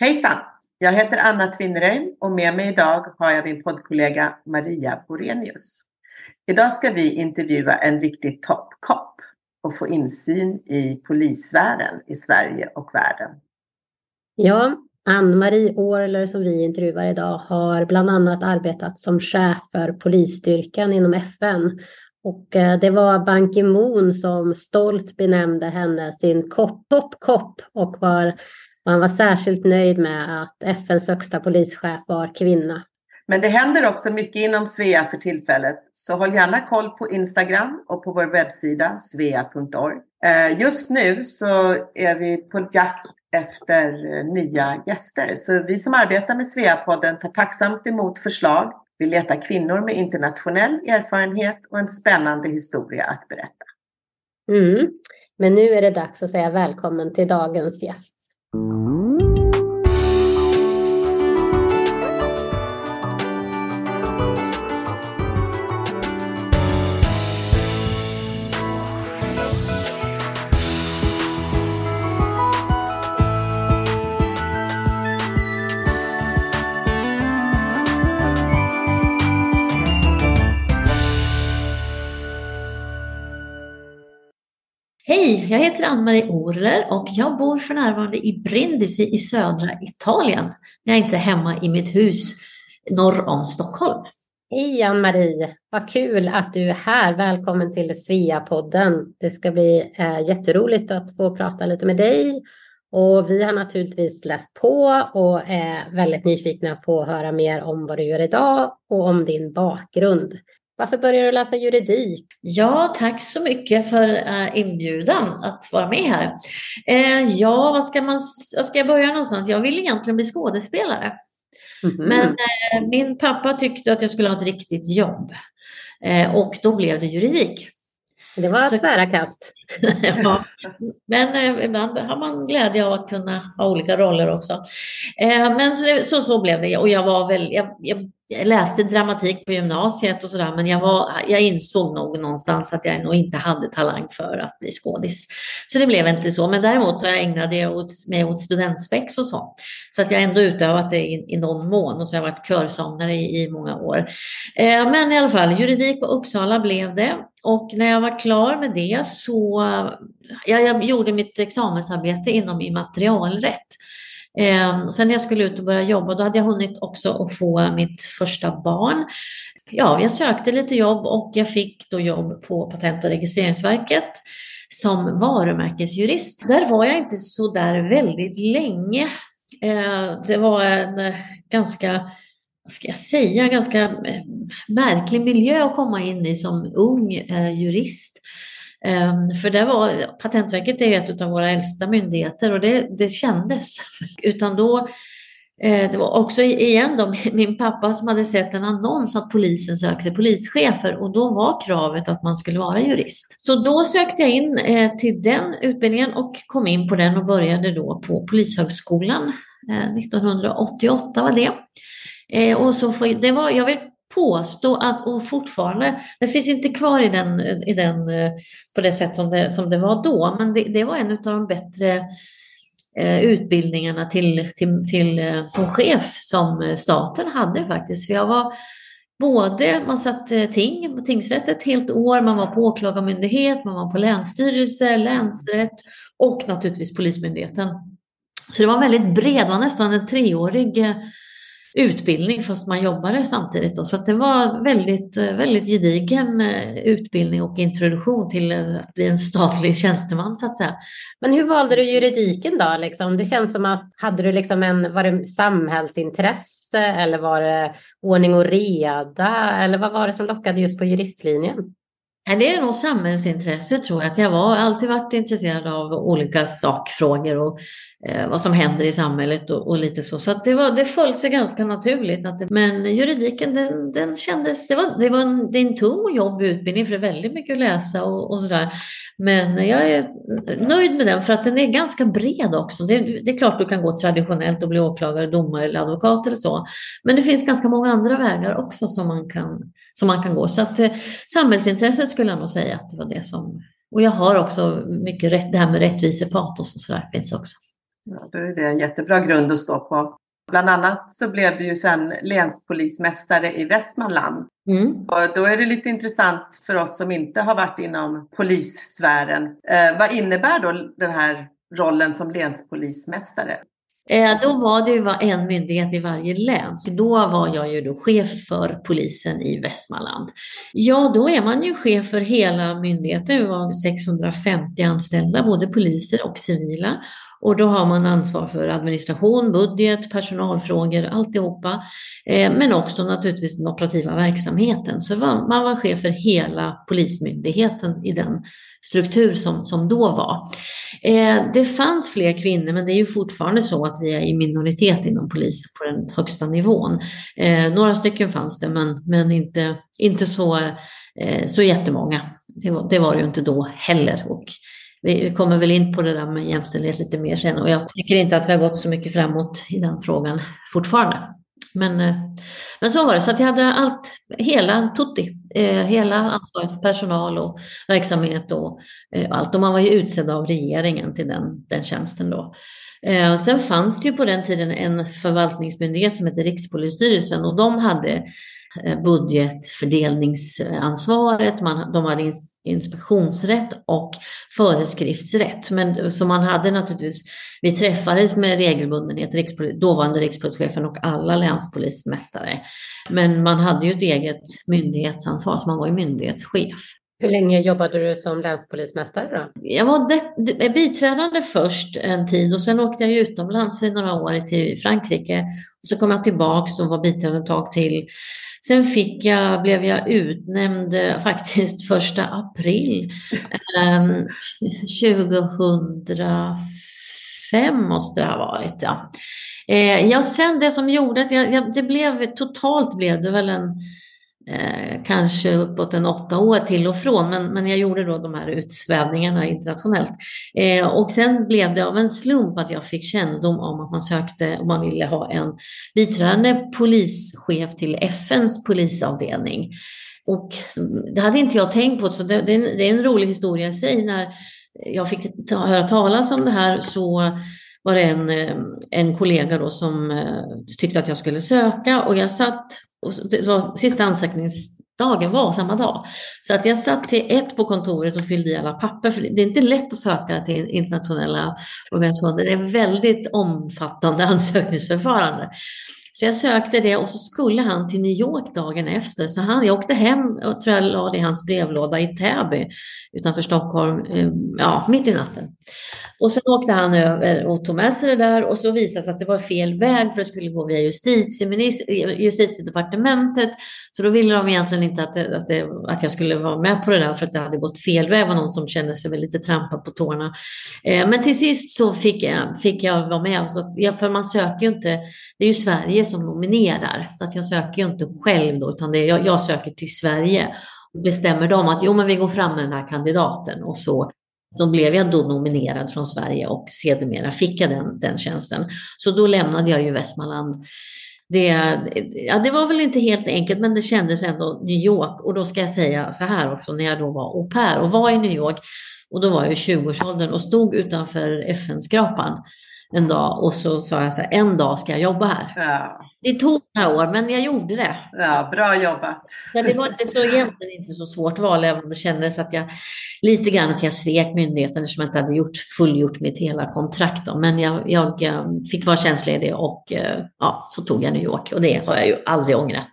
Hejsan! Jag heter Anna Tvinnereim och med mig idag har jag min poddkollega Maria Borenius. Idag ska vi intervjua en riktig toppkopp och få insyn i polissfären i Sverige och världen. Ja, Ann-Marie Orler som vi intervjuar idag har bland annat arbetat som chef för polisstyrkan inom FN. Och eh, det var Ban Ki-Moon som stolt benämnde henne sin toppkopp och var och han var särskilt nöjd med att FNs högsta polischef var kvinna. Men det händer också mycket inom Svea för tillfället, så håll gärna koll på Instagram och på vår webbsida svea.org. Eh, just nu så är vi på jakt efter nya gäster, så vi som arbetar med Svea-podden tar tacksamt emot förslag. Vi letar kvinnor med internationell erfarenhet och en spännande historia att berätta. Mm. Men nu är det dags att säga välkommen till dagens gäst. Jag heter Ann-Marie Orler och jag bor för närvarande i Brindisi i södra Italien. Jag är inte hemma i mitt hus norr om Stockholm. Hej Ann-Marie, vad kul att du är här. Välkommen till Svea-podden. Det ska bli eh, jätteroligt att få prata lite med dig. Och vi har naturligtvis läst på och är väldigt nyfikna på att höra mer om vad du gör idag och om din bakgrund. Varför började du läsa juridik? Ja, tack så mycket för uh, inbjudan att vara med här. Uh, ja, vad ska, man, vad ska jag börja någonstans? Jag vill egentligen bli skådespelare. Mm -hmm. Men uh, min pappa tyckte att jag skulle ha ett riktigt jobb. och då blev det juridik. Det var så, tvära kast. ja, men ibland har man glädje av att kunna ha olika roller också. men så, så, så blev det och jag var väl, jag, jag jag läste dramatik på gymnasiet och sådär, men jag, var, jag insåg nog någonstans att jag nog inte hade talang för att bli skådis. Så det blev inte så, men däremot så jag ägnade jag åt, mig åt studentspex och så. Så att jag ändå utövat det i, i någon mån och så har jag varit körsångare i, i många år. Eh, men i alla fall, juridik och Uppsala blev det. Och när jag var klar med det så, ja, jag gjorde mitt examensarbete inom immaterialrätt. Eh, sen när jag skulle ut och börja jobba, då hade jag hunnit också att få mitt första barn. Ja, jag sökte lite jobb och jag fick då jobb på Patent och registreringsverket som varumärkesjurist. Där var jag inte så där väldigt länge. Eh, det var en ganska vad ska jag säga, ganska eh, märklig miljö att komma in i som ung eh, jurist. Ehm, för det var, Patentverket är ett av våra äldsta myndigheter och det, det kändes. Utan då, eh, det var också igen då, min pappa som hade sett en annons att polisen sökte polischefer och då var kravet att man skulle vara jurist. Så då sökte jag in till den utbildningen och kom in på den och började då på Polishögskolan 1988 var det. Eh, och så får, det var, jag vill påstå att, och fortfarande, det finns inte kvar i den, i den, eh, på det sätt som det, som det var då, men det, det var en av de bättre eh, utbildningarna till, till, till, eh, som chef som staten hade faktiskt. För jag var både, man satt ting på tingsrätt ett helt år, man var på åklagarmyndighet, man var på länsstyrelse, länsrätt och naturligtvis Polismyndigheten. Så det var väldigt bred, det var nästan en treårig utbildning fast man jobbade samtidigt. Då. Så det var väldigt, eh, väldigt gedigen eh, utbildning och introduktion till eh, att bli en statlig tjänsteman så att säga. Men hur valde du juridiken då? Liksom? Det känns som att hade du liksom en, var det samhällsintresse eller var det ordning och reda? Eller vad var det som lockade just på juristlinjen? Det är nog samhällsintresse tror jag. Att jag har alltid varit intresserad av olika sakfrågor och eh, vad som händer i samhället och, och lite så. Så det, var, det föll sig ganska naturligt. Att det, men juridiken den, den kändes, det var, det var en, det är en tung och jobbig utbildning för det är väldigt mycket att läsa och, och sådär. Men jag är nöjd med den för att den är ganska bred också. Det, det är klart du kan gå traditionellt och bli åklagare, domare eller advokat eller så. Men det finns ganska många andra vägar också som man kan, som man kan gå. Så att eh, samhällsintresset skulle jag nog säga att det var det som... Och jag har också mycket rätt, det här med rättvisepatos och sådär finns också. Ja, då är det en jättebra grund att stå på. Bland annat så blev du ju sen länspolismästare i Västmanland. Mm. Och då är det lite intressant för oss som inte har varit inom polissfären. Eh, vad innebär då den här rollen som länspolismästare? Eh, då var det ju en myndighet i varje län. Så då var jag ju då chef för polisen i Västmanland. Ja, då är man ju chef för hela myndigheten. Vi var 650 anställda, både poliser och civila. Och då har man ansvar för administration, budget, personalfrågor, alltihopa. Eh, men också naturligtvis den operativa verksamheten. Så man var chef för hela polismyndigheten i den struktur som, som då var. Eh, det fanns fler kvinnor men det är ju fortfarande så att vi är i minoritet inom polisen på den högsta nivån. Eh, några stycken fanns det men, men inte, inte så, eh, så jättemånga. Det var, det var det ju inte då heller. Och vi kommer väl in på det där med jämställdhet lite mer sen och jag tycker inte att vi har gått så mycket framåt i den frågan fortfarande. Men, eh, men så var det, så att jag hade allt, hela tutti, eh, hela ansvaret för personal och verksamhet och eh, allt. Och man var ju utsedd av regeringen till den, den tjänsten då. Eh, sen fanns det ju på den tiden en förvaltningsmyndighet som hette Rikspolisstyrelsen och de hade Eh, budgetfördelningsansvaret, man, de hade inspektionsrätt och föreskriftsrätt. Men så man hade naturligtvis, vi träffades med regelbundenhet, rikspol, dåvarande rikspolischefen och alla länspolismästare. Men man hade ju ett eget myndighetsansvar, så man var ju myndighetschef. Hur länge jobbade du som länspolismästare då? Jag var de, biträdande först en tid och sen åkte jag utomlands i några år till Frankrike. Och så kom jag tillbaka och var biträdande ett tag till. Sen fick jag, blev jag utnämnd eh, faktiskt första april eh, 2005 måste det ha varit. Ja. Eh, ja, sen det som gjorde att jag, jag, det blev totalt blev det väl en eh, kanske uppåt en åtta år till och från, men, men jag gjorde då de här utsvävningarna internationellt. Eh, och sen blev det av en slump att jag fick kännedom om att man sökte, och man ville ha en biträdande polischef till FNs polisavdelning. Och det hade inte jag tänkt på, så det, det, är, en, det är en rolig historia i sig. När jag fick ta, höra talas om det här så var det en, eh, en kollega då som eh, tyckte att jag skulle söka och jag satt och det var sista ansökningsdagen var samma dag. Så att jag satt till ett på kontoret och fyllde i alla papper. För det är inte lätt att söka till internationella organisationer. Det är väldigt omfattande ansökningsförfarande. Så jag sökte det och så skulle han till New York dagen efter. Så han, jag åkte hem och tror jag la det i hans brevlåda i Täby utanför Stockholm, eh, ja, mitt i natten. Och sen åkte han över och tog med sig det där och så visade det sig att det var fel väg för det skulle gå via justitiedepartementet. Så då ville de egentligen inte att, det, att, det, att jag skulle vara med på det där för att det hade gått fel väg. Det var någon som kände sig väl lite trampad på tårna. Eh, men till sist så fick jag, fick jag vara med. Så att, ja, för man söker ju inte, det är ju Sverige som nominerar. Så att jag söker ju inte själv då, utan det är, jag, jag söker till Sverige och bestämmer de att jo, men vi går fram med den här kandidaten och så så blev jag då nominerad från Sverige och sedermera fick jag den, den tjänsten. Så då lämnade jag ju Västmanland. Det, ja, det var väl inte helt enkelt, men det kändes ändå New York. Och då ska jag säga så här också, när jag då var au pair och var i New York, och då var jag i 20-årsåldern och stod utanför FN-skrapan en dag och så sa jag så här, en dag ska jag jobba här. Ja. Det tog några år, men jag gjorde det. Ja, bra jobbat. Så det var så egentligen inte så svårt val, även om det kändes att jag lite grann att jag svek myndigheten eftersom jag inte hade gjort, fullgjort mitt hela kontrakt. Då. Men jag, jag eh, fick vara tjänstledig och eh, ja, så tog jag New York och det har jag ju aldrig ångrat.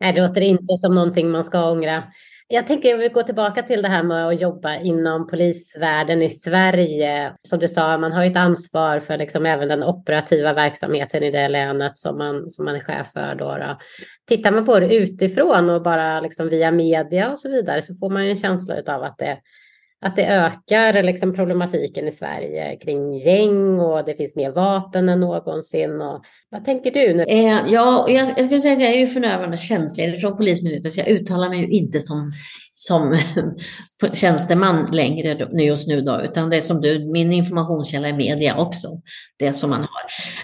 Nej, det låter inte som någonting man ska ångra. Jag tänker att vi går tillbaka till det här med att jobba inom polisvärlden i Sverige. Som du sa, man har ett ansvar för liksom även den operativa verksamheten i det länet som man, som man är chef för. Då, då. Tittar man på det utifrån och bara liksom via media och så vidare så får man ju en känsla av att det att det ökar liksom problematiken i Sverige kring gäng och det finns mer vapen än någonsin. Och, vad tänker du? Nu? Eh, ja, jag, jag skulle säga att jag är ju för närvarande tjänstledig från Polismyndigheten så jag uttalar mig ju inte som som tjänsteman längre just nu då, utan det är som du, min informationskälla är media också, det som man har.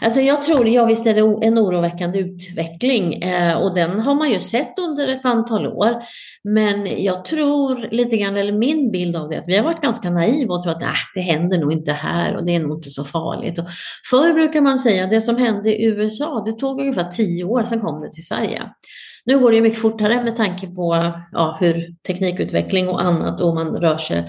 Alltså jag tror, ja visst är det en oroväckande utveckling eh, och den har man ju sett under ett antal år. Men jag tror lite grann, eller min bild av det, att vi har varit ganska naiva och tror att äh, det händer nog inte här och det är nog inte så farligt. Och förr brukar man säga, det som hände i USA, det tog ungefär tio år, sen kom det till Sverige. Nu går det mycket fortare med tanke på ja, hur teknikutveckling och annat och man rör sig.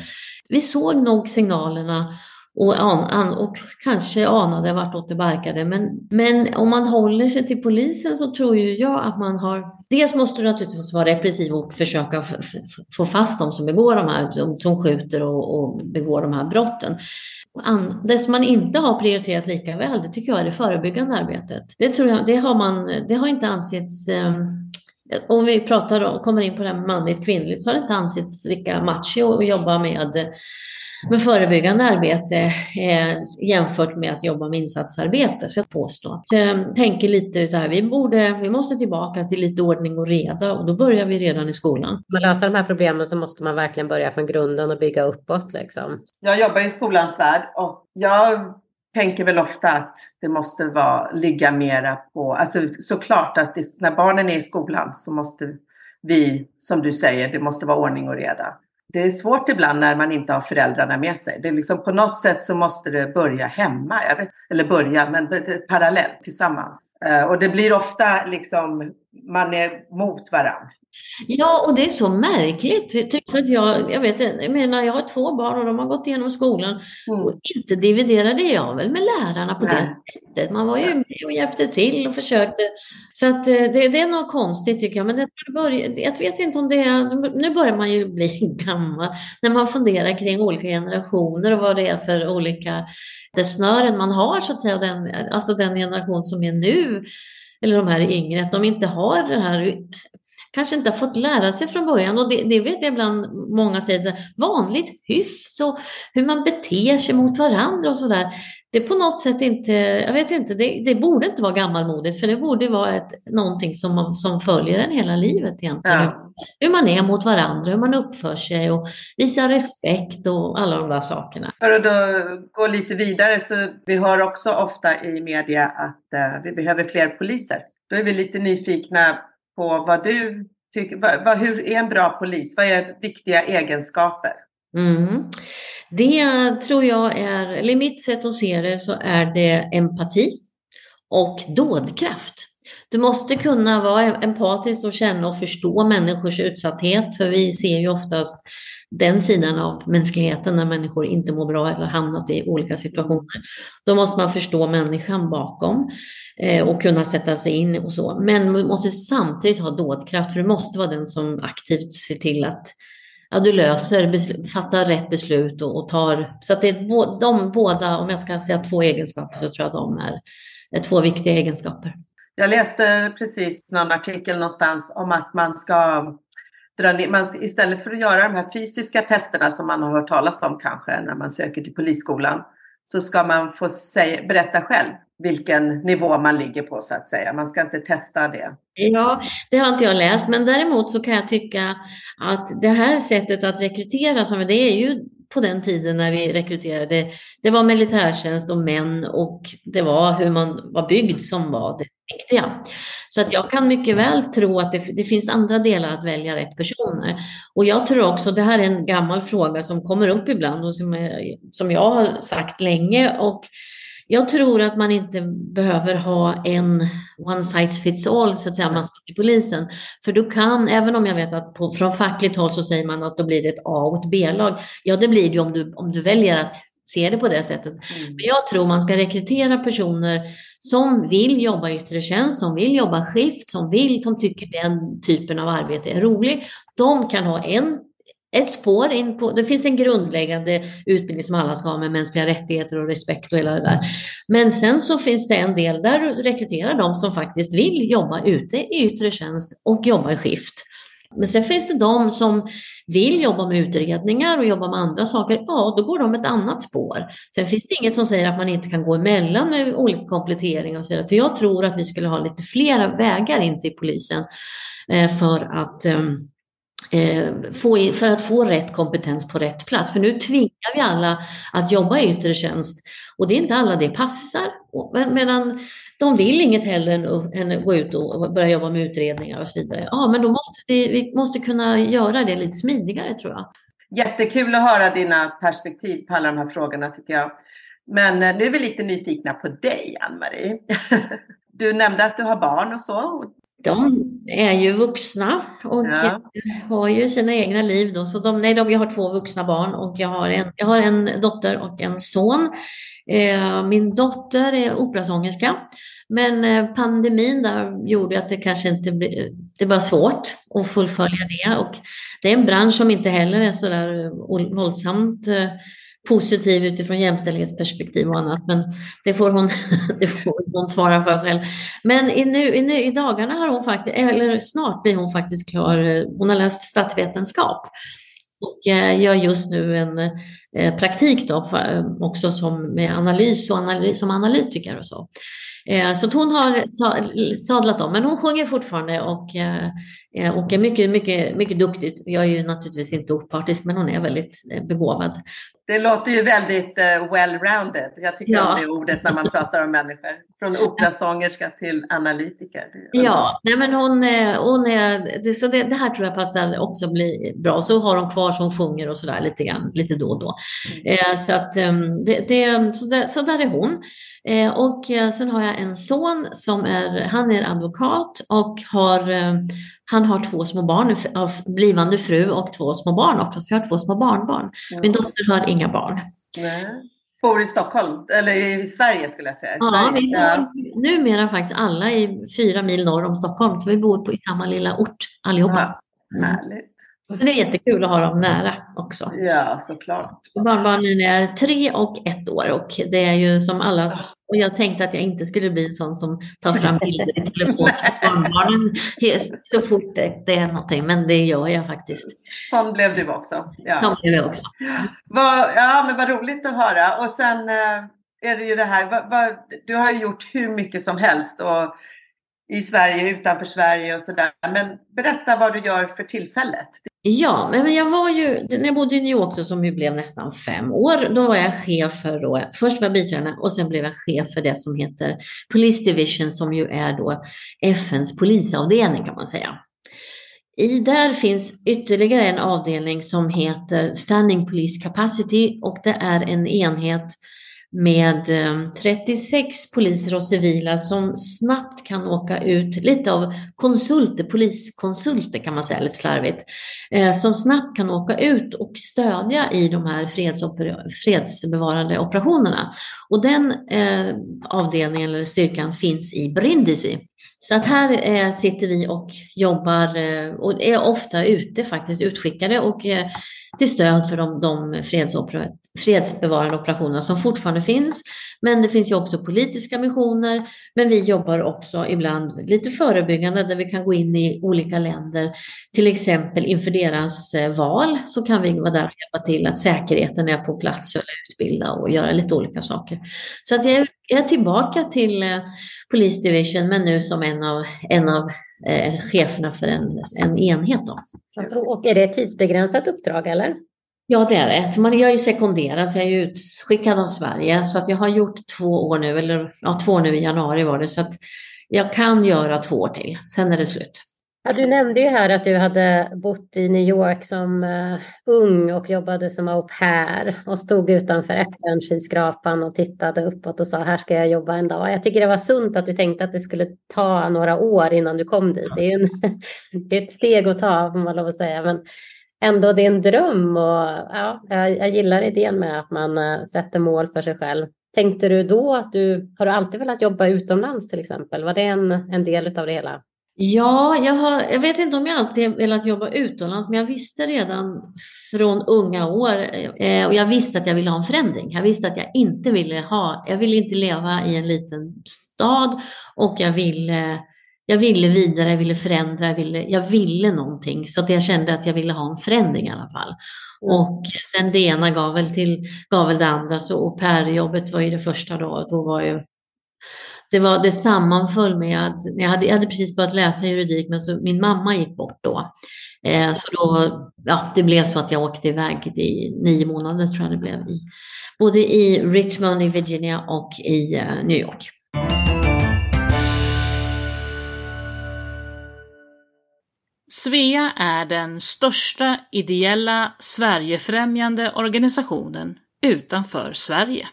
Vi såg nog signalerna och, an, och kanske anade vartåt det barkade. Men, men om man håller sig till polisen så tror ju jag att man har... Dels måste du naturligtvis vara repressiv och försöka få fast de som begår de här, som, som skjuter och, och begår de här brotten. Det som man inte har prioriterat lika väl, det tycker jag är det förebyggande arbetet. Det, tror jag, det, har, man, det har inte ansetts eh, om vi pratar och kommer in på det här manligt kvinnligt så har det inte ansetts lika macho att jobba med, med förebyggande arbete eh, jämfört med att jobba med insatsarbete, så jag påstå. Jag eh, tänker lite så här, vi, borde, vi måste tillbaka till lite ordning och reda och då börjar vi redan i skolan. För att lösa de här problemen så måste man verkligen börja från grunden och bygga uppåt. Liksom. Jag jobbar i skolans värld och jag tänker väl ofta att det måste vara, ligga mera på, alltså såklart att det, när barnen är i skolan så måste vi, som du säger, det måste vara ordning och reda. Det är svårt ibland när man inte har föräldrarna med sig. Det är liksom på något sätt så måste det börja hemma, vet, eller börja, men parallellt tillsammans. Eh, och det blir ofta liksom, man är mot varandra. Ja, och det är så märkligt. För att jag, jag, vet, jag menar, jag har två barn och de har gått igenom skolan. Mm. Och inte dividerade jag väl med lärarna på Nej. det sättet. Man var ju med och hjälpte till och försökte. Så att, eh, det, det är något konstigt tycker jag. Men det börjar, jag vet inte om det är... Nu börjar man ju bli gammal. När man funderar kring olika generationer och vad det är för olika det snören man har så att säga. Den, alltså den generation som är nu eller de här yngre, att de inte har den här kanske inte har fått lära sig från början. Och det, det vet jag ibland många säger, vanligt hyfs och hur man beter sig mot varandra och sådär. Det är på något sätt inte, jag vet inte, det, det borde inte vara gammalmodigt för det borde vara ett, någonting som, man, som följer en hela livet egentligen. Ja. Hur man är mot varandra, hur man uppför sig och visar respekt och alla de där sakerna. För att då gå lite vidare så vi hör också ofta i media att uh, vi behöver fler poliser. Då är vi lite nyfikna på vad du tycker, vad, vad, hur är en bra polis? Vad är viktiga egenskaper? Mm. Det tror jag är, eller mitt sätt att se det så är det empati och dådkraft. Du måste kunna vara empatisk och känna och förstå människors utsatthet, för vi ser ju oftast den sidan av mänskligheten när människor inte mår bra eller hamnat i olika situationer. Då måste man förstå människan bakom eh, och kunna sätta sig in och så. Men man måste samtidigt ha dådkraft, för du måste vara den som aktivt ser till att ja, du löser, fattar rätt beslut och, och, tar... Så att det är de båda, om jag ska säga två egenskaper, så tror jag de är, är två viktiga egenskaper. Jag läste precis någon artikel någonstans om att man ska dra ner, man, istället för att göra de här fysiska testerna som man har hört talas om kanske när man söker till polisskolan, så ska man få säga, berätta själv vilken nivå man ligger på så att säga. Man ska inte testa det. Ja, det har inte jag läst, men däremot så kan jag tycka att det här sättet att rekrytera, som det är ju på den tiden när vi rekryterade, det var militärtjänst och män och det var hur man var byggd som var det viktiga. Så att jag kan mycket väl tro att det, det, finns andra delar att välja rätt personer. Och jag tror också, det här är en gammal fråga som kommer upp ibland och som, är, som jag har sagt länge och jag tror att man inte behöver ha en one size fits all så att säga, man ska till polisen. För du kan, även om jag vet att på, från fackligt håll så säger man att då blir det ett A och ett B-lag. Ja, det blir det om du, om du väljer att se det på det sättet. Mm. Men jag tror man ska rekrytera personer som vill jobba yttre tjänst, som vill jobba skift, som vill, som tycker den typen av arbete är rolig. De kan ha en ett spår in på, det finns en grundläggande utbildning som alla ska ha med mänskliga rättigheter och respekt och hela det där. Men sen så finns det en del där du rekryterar de som faktiskt vill jobba ute i yttre tjänst och jobba i skift. Men sen finns det de som vill jobba med utredningar och jobba med andra saker. Ja, då går de ett annat spår. Sen finns det inget som säger att man inte kan gå emellan med olika kompletteringar och så vidare. Så jag tror att vi skulle ha lite flera vägar in till polisen eh, för att eh, Eh, få, för att få rätt kompetens på rätt plats. För nu tvingar vi alla att jobba i yttre tjänst och det är inte alla det passar. Medan de vill inget hellre än, än att gå ut och börja jobba med utredningar och så vidare. Ja, men då måste det, vi måste kunna göra det lite smidigare tror jag. Jättekul att höra dina perspektiv på alla de här frågorna tycker jag. Men eh, nu är vi lite nyfikna på dig, Ann-Marie. Du nämnde att du har barn och så. De är ju vuxna och ja. har ju sina egna liv. Då. Så de, nej, de, jag har två vuxna barn och jag har en, jag har en dotter och en son. Eh, min dotter är operasångerska. Men eh, pandemin där gjorde att det kanske inte blir, det var svårt att fullfölja det. Och det är en bransch som inte heller är så där våldsamt eh, positiv utifrån jämställdhetsperspektiv och annat, men det får hon, det får hon svara för själv. Men i, nu, i, nu, i dagarna har hon faktiskt, eller snart blir hon faktiskt klar, hon har läst statsvetenskap och eh, gör just nu en eh, praktik då, också som med analys och analys, som analytiker och så. Eh, så hon har sadlat om, men hon sjunger fortfarande och, eh, och är mycket, mycket, mycket duktig. Jag är ju naturligtvis inte opartisk, men hon är väldigt eh, begåvad. Det låter ju väldigt well-rounded. Jag tycker ja. om det ordet när man pratar om människor. Från operasångerska till analytiker. Ja, nej men hon, hon är, det, så det, det, här tror jag passar också bli bra. Så har hon kvar som sjunger och sådär lite grann, lite då och då. Mm. Så, att, ehm, det, det, så, där, så där är hon. Eh, och eh, sen har jag en son som är, han är advokat och har, eh, han har två små barn, av blivande fru och två små barn också, så jag har två små barnbarn. Ja. Min dotter har inga barn. Nej. Bor i Stockholm, eller i Sverige skulle jag säga. ja, Sverige. vi bor ja. numera faktiskt alla i fyra mil norr om Stockholm, så vi bor på, i samma lilla ort allihopa. Ja, härligt. Men det är jättekul att ha dem nära också. Ja, såklart. Barnbarnen är tre och ett år och det är ju som alla, och jag tänkte att jag inte skulle bli en sån som tar fram bilder i telefon på barnbarnen så fort det, är någonting, men det gör jag faktiskt. Sån blev du också. Ja. Sån blev jag också. Vad, ja, men vad roligt att höra. Och sen eh, är det ju det här, vad, vad, du har gjort hur mycket som helst och i Sverige, utanför Sverige och sådär. Men berätta vad du gör för tillfället. Ja, men jag var ju, när jag bodde i New York som ju blev nästan fem år, då var jag chef för, då, först var jag biträdande och sen blev jag chef för det som heter Police Division som ju är då FNs polisavdelning kan man säga. I där finns ytterligare en avdelning som heter Standing Police Capacity och det är en enhet med eh, 36 poliser och civila som snabbt kan åka ut, lite av konsulter, poliskonsulter kan man säga lite slarvigt, eh, som snabbt kan åka ut och stödja i de här fredsbevarande operationerna. Och den eh, avdelningen eller styrkan finns i Brindisi. Så att här eh, sitter vi och jobbar eh, och är ofta ute faktiskt utskickade och eh, till stöd för de, de fredsbevarande operationerna som fortfarande finns. Men det finns ju också politiska missioner, men vi jobbar också ibland lite förebyggande där vi kan gå in i olika länder, till exempel inför deras eh, val så kan vi vara där och hjälpa till att säkerheten är på plats och utbilda och göra lite olika saker. Så att jag är tillbaka till eh, Police Division, men nu som en av, en av eh, cheferna för en, en enhet. Då. Och är det ett tidsbegränsat uppdrag eller? Ja, det är det. Man, jag är ju sekonderad, så jag är utskickad av Sverige. Så att jag har gjort två år nu, eller ja, två år nu i januari var det. Så att jag kan göra två år till, sen är det slut. Ja, du nämnde ju här att du hade bott i New York som uh, ung och jobbade som au pair och stod utanför FN-skyskrapan och tittade uppåt och sa här ska jag jobba en dag. Jag tycker det var sunt att du tänkte att det skulle ta några år innan du kom dit. Det är, en, det är ett steg att ta får man lov att säga. Men ändå det är en dröm och ja, jag, jag gillar idén med att man uh, sätter mål för sig själv. Tänkte du då att du, har du alltid velat jobba utomlands till exempel? Var det en, en del av det hela? Ja, jag, har, jag vet inte om jag alltid velat jobba utomlands, men jag visste redan från unga år eh, och jag visste att jag ville ha en förändring. Jag visste att jag inte ville ha, jag ville inte leva i en liten stad och jag ville, jag ville vidare, jag ville förändra, jag ville, jag ville någonting. Så att jag kände att jag ville ha en förändring i alla fall. Mm. Och sen det ena gav väl, till, gav väl det andra, så au pair-jobbet var ju det första då. Då var ju det, var, det sammanföll med att jag hade, jag hade precis börjat läsa juridik men så min mamma gick bort då. Eh, så då, ja, det blev så att jag åkte iväg i nio månader tror jag det blev, i, både i Richmond i Virginia och i eh, New York. Svea är den största ideella Sverigefrämjande organisationen utanför Sverige.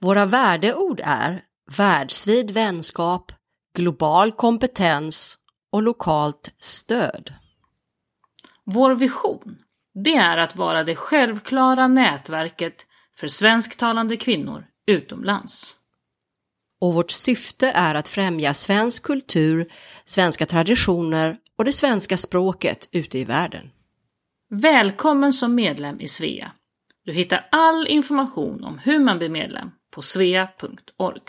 Våra värdeord är världsvid vänskap, global kompetens och lokalt stöd. Vår vision, det är att vara det självklara nätverket för svensktalande kvinnor utomlands. Och vårt syfte är att främja svensk kultur, svenska traditioner och det svenska språket ute i världen. Välkommen som medlem i Svea. Du hittar all information om hur man blir medlem på svea.org.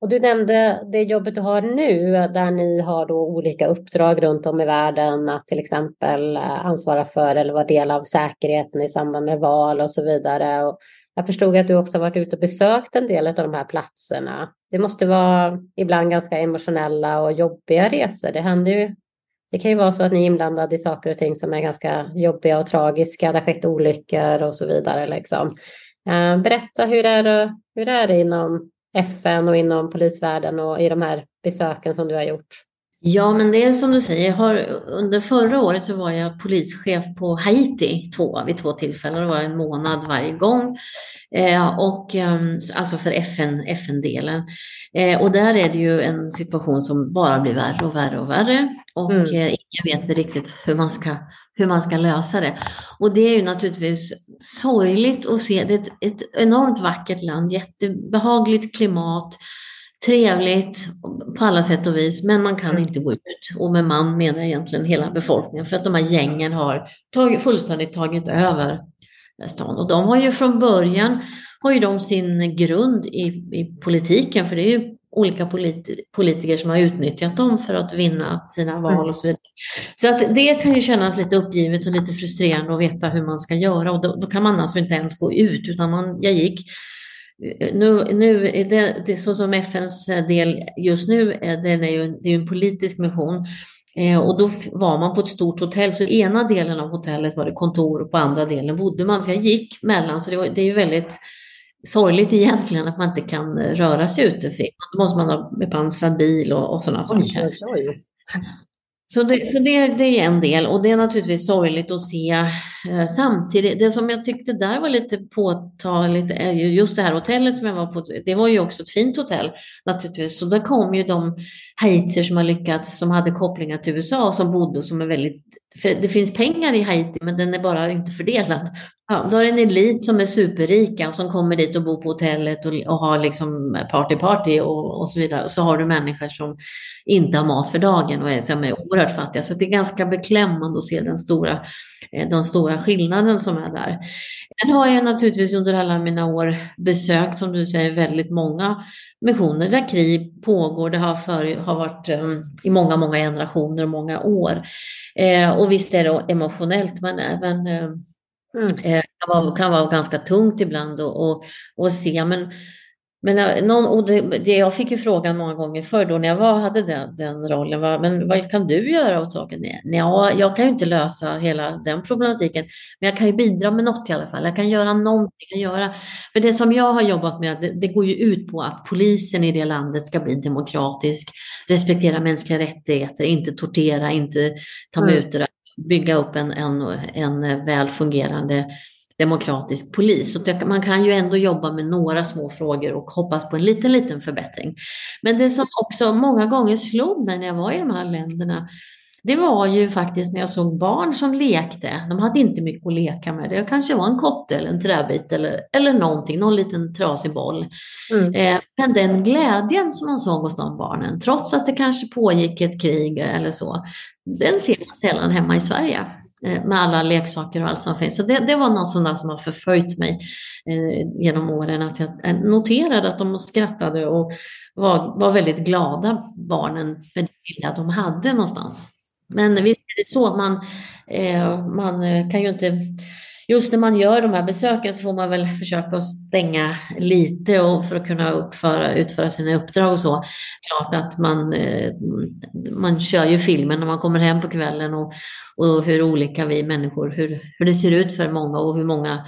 Och du nämnde det jobbet du har nu där ni har då olika uppdrag runt om i världen att till exempel eh, ansvara för eller vara del av säkerheten i samband med val och så vidare. Och jag förstod att du också varit ute och besökt en del av de här platserna. Det måste vara ibland ganska emotionella och jobbiga resor. Det händer ju. Det kan ju vara så att ni är inblandade i saker och ting som är ganska jobbiga och tragiska. Det har skett olyckor och så vidare. Liksom. Eh, berätta, hur är, det, hur är det inom FN och inom polisvärlden och i de här besöken som du har gjort? Ja, men det är som du säger, har, under förra året så var jag polischef på Haiti två, vid två tillfällen. Det var en månad varje gång. Eh, och, eh, alltså för FN, FN-delen. Eh, och där är det ju en situation som bara blir värre och värre och värre. Och mm. Eh, ingen vet riktigt hur man, ska, hur man ska lösa det. Och det är ju naturligtvis sorgligt att se. Det är ett, ett enormt vackert land, jättebehagligt klimat trevligt på alla sätt och vis, men man kan mm. inte gå ut. Och med man menar jag egentligen hela befolkningen, för att de här gängen har tagit, fullständigt tagit över stan. Och de har ju från början har ju de sin grund i, i politiken, för det är ju olika politi politiker som har utnyttjat dem för att vinna sina val mm. och så vidare. Så att det kan ju kännas lite uppgivet och lite frustrerande att veta hur man ska göra och då, då kan man alltså inte ens gå ut utan man, jag gick nu, nu är det, det är så som FNs del just nu, den är ju, det är en politisk mission. Eh, och då var man på ett stort hotell, så ena delen av hotellet var det kontor och på andra delen bodde man. Så jag gick mellan, så det, var, det är ju väldigt sorgligt egentligen att man inte kan röra sig ute fritt. Då måste man ha bepansrad bil och, och sådana saker. Oj, oj. Så, det, så det, det, är en del och det är naturligtvis sorgligt att se eh, samtidigt. Det som jag tyckte där var lite påtagligt är ju just det här hotellet som jag var på. Det var ju också ett fint hotell naturligtvis. Så där kom ju de haitier som har lyckats, som hade kopplingar till USA som bodde och som är väldigt det finns pengar i Haiti men den är bara inte fördelad. Ja, då är det en elit som är superrika och som kommer dit och bor på hotellet och, och har liksom party-party och, och, så vidare. Och så har du människor som inte har mat för dagen och är, som är oerhört fattiga. Så det är ganska beklämmande att se den stora, eh, den stora skillnaden som är där. Sen har jag naturligtvis under alla mina år besökt, som du säger, väldigt många missioner där krig pågår. Det har, för, har varit um, i många, många generationer och många år. Eh, och visst är det emotionellt, men även eh, mm. eh, kan, vara, kan vara ganska tungt ibland att se. Men men eh, någon, och det, det, jag fick ju frågan många gånger förr då när jag var, hade den, den rollen, var, men vad kan du göra åt saken? Ja, jag kan ju inte lösa hela den problematiken, men jag kan ju bidra med något i alla fall. Jag kan göra någonting. Jag kan göra. För det som jag har jobbat med, det, det, går ju ut på att polisen i det landet ska bli demokratisk, respektera mänskliga rättigheter, inte tortera, inte ta mm. mutor, bygga upp en, en, en väl fungerande demokratisk polis. Så man kan ju ändå jobba med några små frågor och hoppas på en liten, liten förbättring. Men det som också många gånger slog mig när jag var i de här länderna, det var ju faktiskt när jag såg barn som lekte. De hade inte mycket att leka med. Det kanske var en kotte eller en träbit eller, eller någonting, någon liten trasig boll. Mm. Eh, men den glädjen som man såg hos de barnen, trots att det kanske pågick ett krig eller så, den ser man sällan hemma i Sverige. Eh, med alla leksaker och allt som finns. Så det, det var något sånt som har förföljt mig eh, genom åren, att jag eh, noterade att de skrattade och var, var väldigt glada, barnen, för det lilla de hade någonstans. Men visst är det så, man, eh, man eh, kan ju inte just när man gör de här besöken så får man väl försöka att stänga lite och för att kunna uppföra, utföra sina uppdrag och så. Klart att man, eh, man kör ju filmen när man kommer hem på kvällen och, och hur olika vi människor, hur, hur det ser ut för många och hur många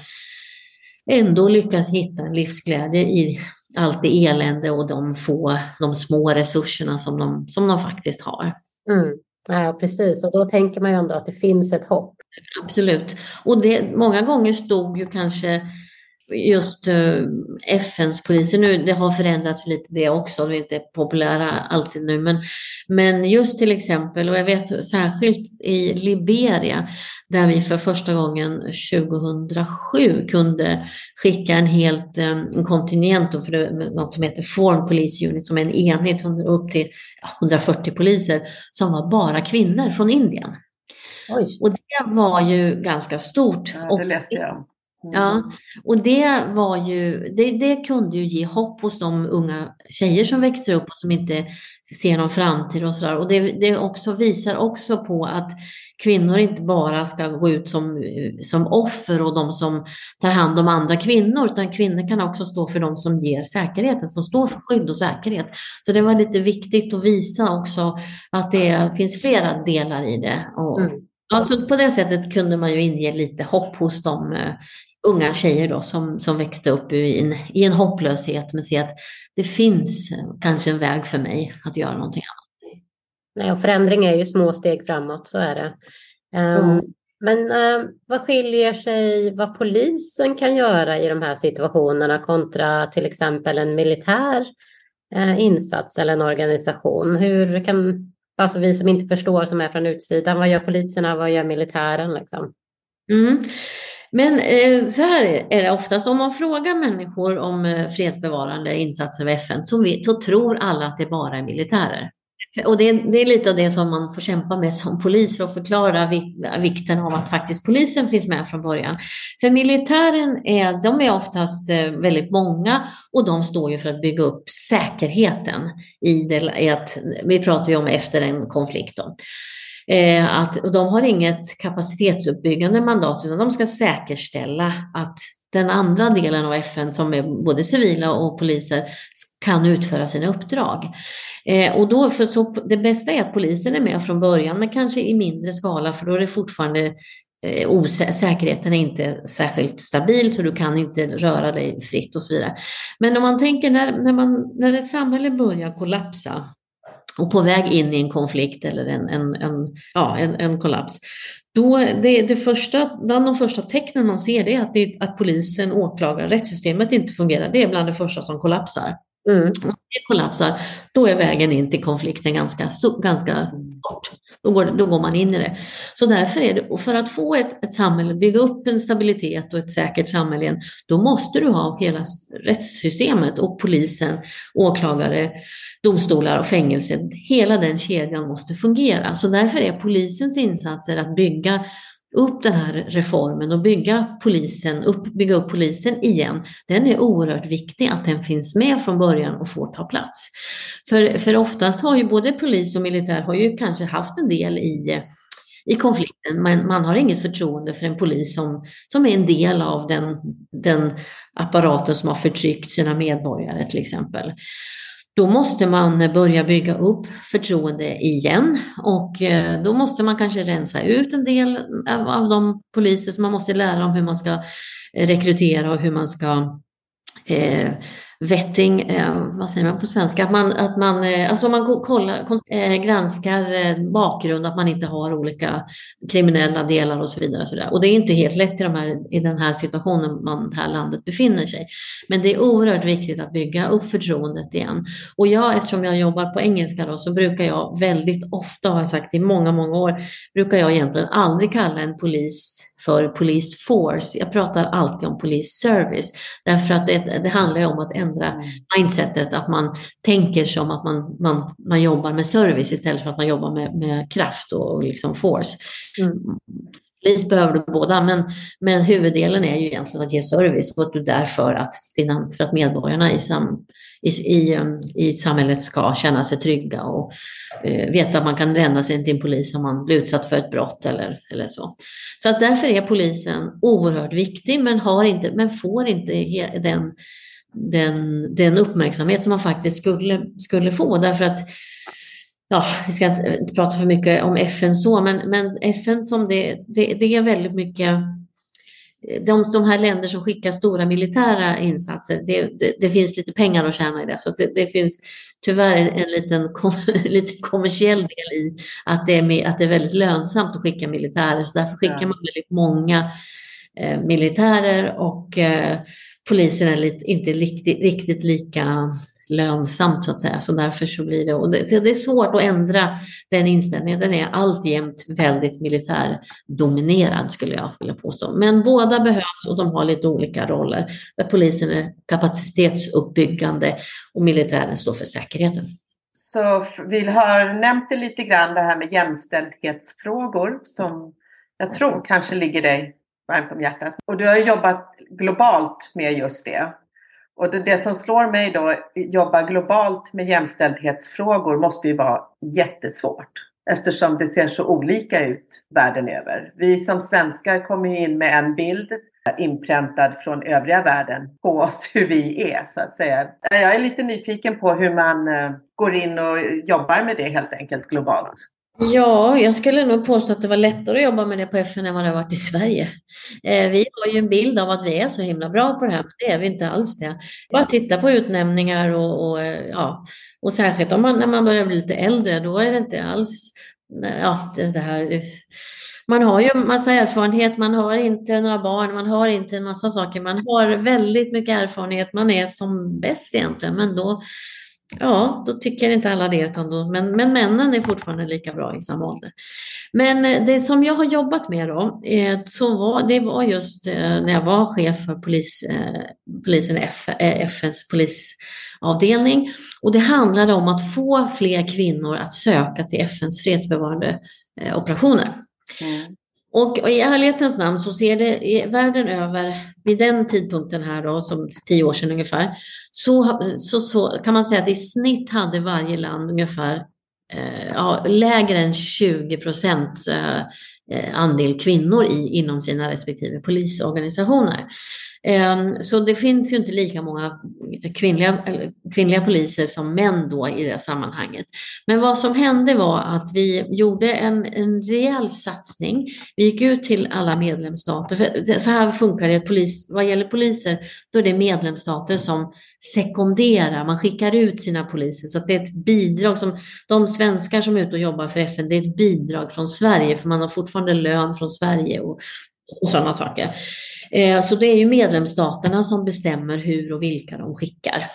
ändå lyckas hitta en livsglädje i allt det elände och de få, de små resurserna som de, som de faktiskt har. Mm. Ja, precis. Och då tänker man ju ändå att det finns ett hopp. Absolut. Och det, många gånger stod ju kanske just eh, uh, FNs poliser nu, det har förändrats lite det också, de är inte populära alltid nu, men, men just till exempel, och jag vet särskilt i Liberia, där vi för första gången 2007 kunde skicka en helt eh, um, en för det, något som heter Foreign Police Unit, som är en enhet upp till 140 poliser, som var bara kvinnor från Indien. Oj. Och det var ju ganska stort. Ja, det läste jag. Ja, mm. och det var ju, det, det kunde ju ge hopp hos de unga tjejer som växer upp och som inte ser någon framtid och sådär. Och det, det också visar också på att kvinnor inte bara ska gå ut som, som offer och de som tar hand om andra kvinnor, utan kvinnor kan också stå för de som ger säkerheten, som står för skydd och säkerhet. Så det var lite viktigt att visa också att det finns flera delar i det. Och, mm. Alltså på det sättet kunde man ju inge lite hopp hos de eh, unga tjejer då som, som växte upp i en, i en hopplöshet men se att det finns kanske en väg för mig att göra någonting annat. Nej, och förändring är ju små steg framåt, så är det. Um, mm. Men uh, vad skiljer sig vad polisen kan göra i de här situationerna kontra till exempel en militär uh, insats eller en organisation? Hur kan, alltså vi som inte förstår som är från utsidan, vad gör poliserna, vad gör militären liksom? Mm. Men eh, så här är det oftast, om man frågar människor om eh, fredsbevarande insatser av FN så, vi, så tror alla att det bara är militärer. Och det är, det är, lite av det som man får kämpa med som polis för att förklara vikten av att faktiskt polisen finns med från början. För militären är, de är oftast eh, väldigt många och de står ju för att bygga upp säkerheten i det, i att, vi pratar ju om efter en konflikt. Då. Eh, att, och de har inget kapacitetsuppbyggande mandat utan de ska säkerställa att den andra delen av FN som är både civila och poliser kan utföra sina uppdrag. Eh, och då, för så, det bästa är att polisen är med från början men kanske i mindre skala för då är det fortfarande eh, osäkerheten är inte särskilt stabil så du kan inte röra dig fritt och så vidare. Men om man tänker när, när, man, när ett samhälle börjar kollapsa och på väg in i en konflikt eller en, en, en, ja, en, en kollaps. Då det, det första, bland de första tecknen man ser det är att, det, att polisen, åklagaren, rättssystemet inte fungerar. Det är bland det första som kollapsar. Mm. Om det kollapsar, då är vägen in till konflikten ganska, ganska kort. Då går, då går man in i det. Så därför är det, och för att få ett, ett samhälle, bygga upp en stabilitet och ett säkert samhälle igen, då måste du ha hela rättssystemet och polisen, åklagare, domstolar och fängelser. Hela den kedjan måste fungera. Så därför är polisens insatser att bygga upp den här reformen och bygga polisen, upp, bygga upp polisen igen, den är oerhört viktig att den finns med från början och får ta plats. För, för oftast har ju både polis och militär har ju kanske haft en del i i konflikten, men man har inget förtroende för en polis som, som är en del av den, den apparaten som har förtryckt sina medborgare till exempel. Då måste man börja bygga upp förtroende igen och eh, då måste man kanske rensa ut en del av de poliser som man måste lära om hur man ska eh, rekrytera och hur man ska eh, vetting, eh, vad säger man på svenska, att man, att man, eh, alltså man kollar, eh, granskar eh, bakgrund, att man inte har olika kriminella delar och så vidare. Och, så och det är inte helt lätt i, de här, i den här situationen man, det här landet befinner sig. Men det är oerhört viktigt att bygga upp förtroendet igen. Och jag, eftersom jag jobbar på engelska då, så brukar jag väldigt ofta, har jag sagt i många, många år, brukar jag egentligen aldrig kalla en polis för Police Force. Jag pratar alltid om Police Service därför att det, det handlar om att ändra mm. mindsetet, att man tänker som att man, man, man jobbar med service istället för att man jobbar med, med kraft och liksom force. Mm. Polis behöver du båda, men, men huvuddelen är ju egentligen att ge service och att du är där för att, för att medborgarna i, sam, i, i, um, i samhället ska känna sig trygga och eh, veta att man kan vända sig till en polis om man blir utsatt för ett brott eller, eller så. Så att därför är polisen oerhört viktig men, har inte, men får inte den, den, den uppmärksamhet som man faktiskt skulle, skulle få. Därför att ja, vi ska inte, inte, prata för mycket om FN så, men, men FN som det, det, det är väldigt mycket de, de här länder som skickar stora militära insatser, det, det, det finns lite pengar att tjäna i det. Så det, det finns tyvärr en liten, kom, liten kommersiell del i att det, är, att det är väldigt lönsamt att skicka militärer. Så därför skickar man väldigt många eh, militärer och eh, polisen är lite, inte riktigt, riktigt lika lönsamt så att säga. Så därför så blir det, och det, det är svårt att ändra den inställningen. Den är alltjämt väldigt militärdominerad skulle jag vilja påstå. Men båda behövs och de har lite olika roller. Där polisen är kapacitetsuppbyggande och militären står för säkerheten. Så vi har nämnt det lite grann det här med jämställdhetsfrågor som jag tror kanske ligger dig varmt om hjärtat. Och du har jobbat globalt med just det. Och det, det som slår mig då, jobba globalt med jämställdhetsfrågor måste ju vara jättesvårt. Eftersom det ser så olika ut världen över. Vi som svenskar kommer in med en bild inpräntad från övriga världen på oss hur vi är så att säga. Jag är lite nyfiken på hur man eh, går in och jobbar med det helt enkelt globalt. Ja, jag skulle nog påstå att det var lättare att jobba med det på FN än vad det har varit i Sverige. Eh, vi har ju en bild av att vi är så himla bra på det här, men det är vi inte alls det. Bara titta på utnämningar och, och eh, ja, och särskilt om man, när man börjar bli lite äldre, då är det inte alls, eh, ja, det, det här eh, man har ju massa erfarenhet, man har inte några barn, man har inte en massa saker, man har väldigt mycket erfarenhet, man är som bäst egentligen, men då Ja, då tycker inte alla det, utan då, men, men männen är fortfarande lika bra i samma ålder. Men eh, det som jag har jobbat med då, eh, så var, det var just eh, när jag var chef för polis, polisen FNs polisavdelning. Och det handlade om att få fler kvinnor att söka till FNs fredsbevarande operationer. Mm. Och, i ärlighetens namn så ser det i världen över, vid den tidpunkten här då, som tio år sedan ungefär, så, så, så kan man säga att i snitt hade varje land ungefär eh, ja, lägre än 20 procent eh, eh, andel kvinnor i, inom sina respektive polisorganisationer. Ehm, så det finns ju inte lika många kvinnliga, kvinnliga poliser som män då i det sammanhanget. Men vad som hände var att vi gjorde en, en rejäl satsning. Vi gick ut till alla medlemsstater. För så här funkar det, polis, vad gäller poliser, då är det medlemsstater som sekonderar, man skickar ut sina poliser. Så det är ett bidrag som de svenskar som är ute och jobbar för FN, det är ett bidrag från Sverige, för man har fortfarande lön från Sverige och, och sådana saker. Eh, så det är ju medlemsstaterna som bestämmer hur och vilka de skickar.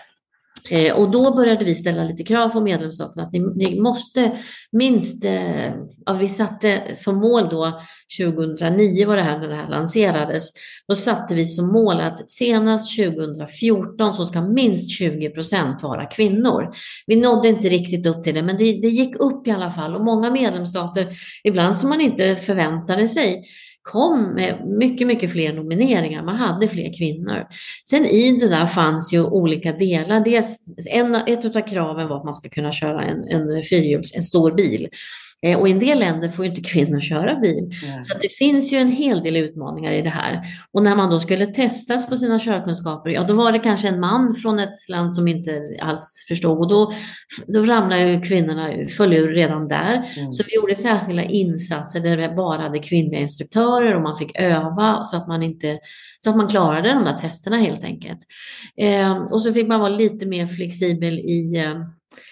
Eh, och då började vi ställa lite krav på medlemsstaterna att ni, ni måste minst, eh, ja, vi satte som mål då 2009 var det här när det här lanserades, då satte vi som mål att senast 2014 så ska minst 20 procent vara kvinnor. Vi nådde inte riktigt upp till det, men det, det gick upp i alla fall och många medlemsstater, ibland som man inte förväntade sig, kom med mycket, mycket fler nomineringar. Man hade fler kvinnor. Sen i det där fanns ju olika delar. Dels, en, ett av kraven var att man ska kunna köra en, en fyrhjuls, en stor bil. Eh, och i en del länder får inte kvinnor köra bil. Mm. Så det finns ju en hel del utmaningar i det här. Och när man då skulle testas på sina körkunskaper, ja då var det kanske en man från ett land som inte alls förstod. Och då, då ramlade ju kvinnorna, föll ur redan där. Mm. Så vi gjorde särskilda insatser där vi bara hade kvinnliga instruktörer och man fick öva så att man, inte, så att man klarade de där testerna helt enkelt. Eh, och så fick man vara lite mer flexibel i eh,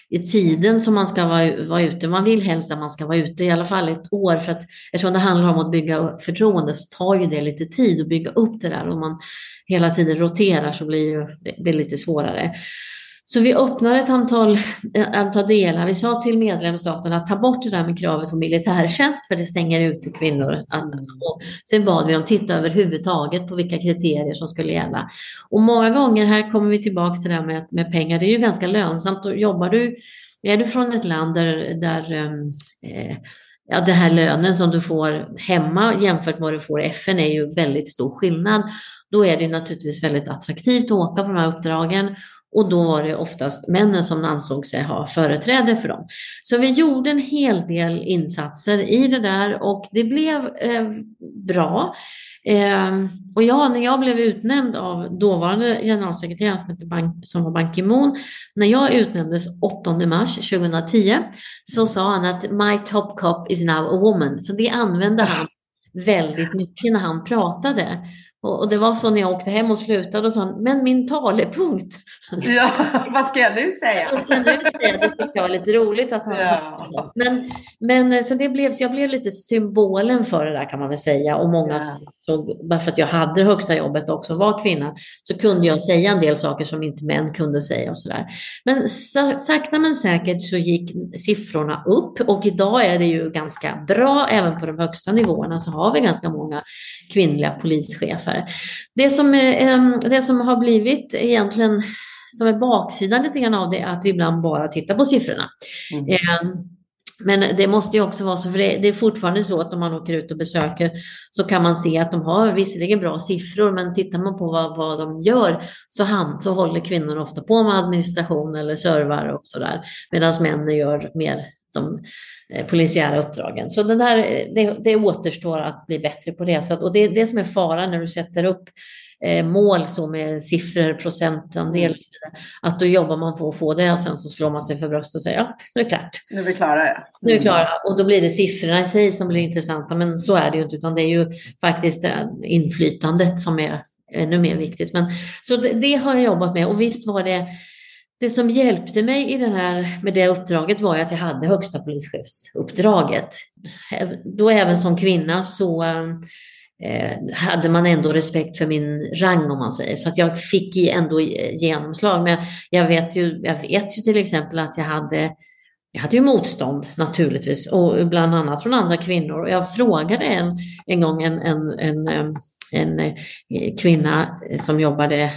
i tiden som man ska vara, vara ute. Man vill helst att man ska vara ute i alla fall ett år för att eftersom det handlar om att bygga förtroende så tar ju det lite tid att bygga upp det där. Om man hela tiden roterar så blir det, det lite svårare. Så vi öppnade ett antal, ett antal delar. Vi sa till medlemsstaterna att ta bort det där med kravet på militärtjänst för det stänger ute kvinnor. Och sen bad vi dem titta överhuvudtaget på vilka kriterier som skulle gälla. Och många gånger, här kommer vi tillbaka till det här med, med pengar, det är ju ganska lönsamt. Och jobbar du, är du från ett land där, där ehm, eh, ja, den här lönen som du får hemma jämfört med vad du får i FN är ju väldigt stor skillnad. Då är det naturligtvis väldigt attraktivt att åka på de här uppdragen och då var det oftast männen som ansåg sig ha företräde för dem. Så vi gjorde en hel del insatser i det där och det blev eh, bra. Eh, och jag, när jag blev utnämnd av dåvarande generalsekreteraren som, heter Ban som var Ban Ki-Moon, när jag utnämndes 8 mars 2010 så sa han att my top cop is now a woman. Så det använde han väldigt mycket när han pratade. Och, det var så när jag åkte hem och slutade och sa men min talepunkt. Ja, vad ska jag nu säga? Vad ska jag nu säga? Det tyckte jag var lite roligt att han ja. så. Men, men så det blev, så jag blev lite symbolen för det där kan man väl säga. Och många ja. såg, bara för att jag hade högsta jobbet också var kvinna, så kunde jag säga en del saker som inte män kunde säga och sådär. Men sakta men säkert så gick siffrorna upp och idag är det ju ganska bra, även på de högsta nivåerna så har vi ganska många kvinnliga polischefer. Det som, det som har blivit egentligen som är baksidan lite grann av det är att vi ibland bara tittar på siffrorna. Mm. Men det måste ju också vara så, för det, är fortfarande så att om man åker ut och besöker så kan man se att de har visserligen bra siffror, men tittar man på vad, vad de gör så, han, så håller kvinnor ofta på med administration eller servar och sådär, medan männen gör mer de eh, polisiära uppdragen. Så det, där, det, det återstår att bli bättre på det. Så att, och det är det som är faran när du sätter upp eh, mål så med siffror, procentandel, att då jobbar man på att få det och sen så slår man sig för bröstet och säger ja, nu är det klart. Nu är vi klara. Ja. Mm. Nu är vi klara och då blir det siffrorna i sig som blir intressanta, men så är det ju inte, utan det är ju faktiskt inflytandet som är ännu mer viktigt. Men, så det, det har jag jobbat med och visst var det det som hjälpte mig i den här, med det uppdraget var att jag hade högsta polischefsuppdraget. Då även som kvinna så eh, hade man ändå respekt för min rang om man säger. Så att jag fick ändå eh, genomslag. Men jag vet ju, jag vet ju till exempel att jag hade jag hade ju motstånd naturligtvis, och bland annat från andra kvinnor. Och jag frågade en, en gång en, en, en, eh, en eh, kvinna som jobbade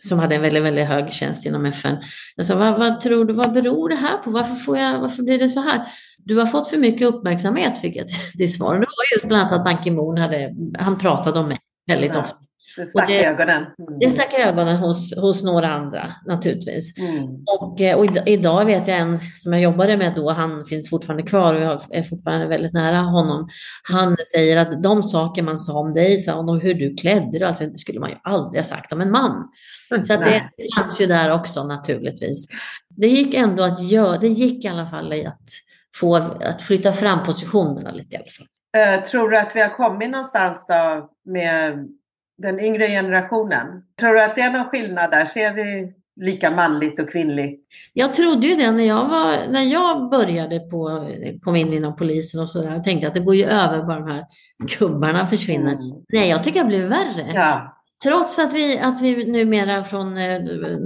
som hade en väldigt, väldigt hög tjänst inom FN. Jag sa, vad, vad, tror du, vad beror det här på? Varför, får jag, varför blir det så här? Du har fått för mycket uppmärksamhet, fick jag till svar. Det var just bland annat att Ban Ki-Moon hade, han pratade om mig väldigt ofta. Det stack i ögonen. Mm. Det stack i ögonen hos, hos några andra naturligtvis. Mm. Och, eh, och idag vet jag en som jag jobbade med då, han finns fortfarande kvar och jag är fortfarande väldigt nära honom. Han säger att de saker man sa om dig, sa om hur du klädde dig, alltså, det skulle man ju aldrig ha sagt om en man. Så att det fanns ju där också naturligtvis. Det gick ändå att göra, det gick i alla fall att få att flytta fram positionerna lite i alla fall. Uh, tror du att vi har kommit någonstans då med den yngre generationen? Tror du att det är någon skillnad där? Ser vi lika manligt och kvinnligt? Jag trodde ju det när jag, var, när jag började på, kom in inom polisen och sådär. Jag tänkte att det går ju över bara de här gubbarna försvinner. Mm. Nej, jag tycker har blivit värre. Ja. Trots att vi, att vi numera från eh,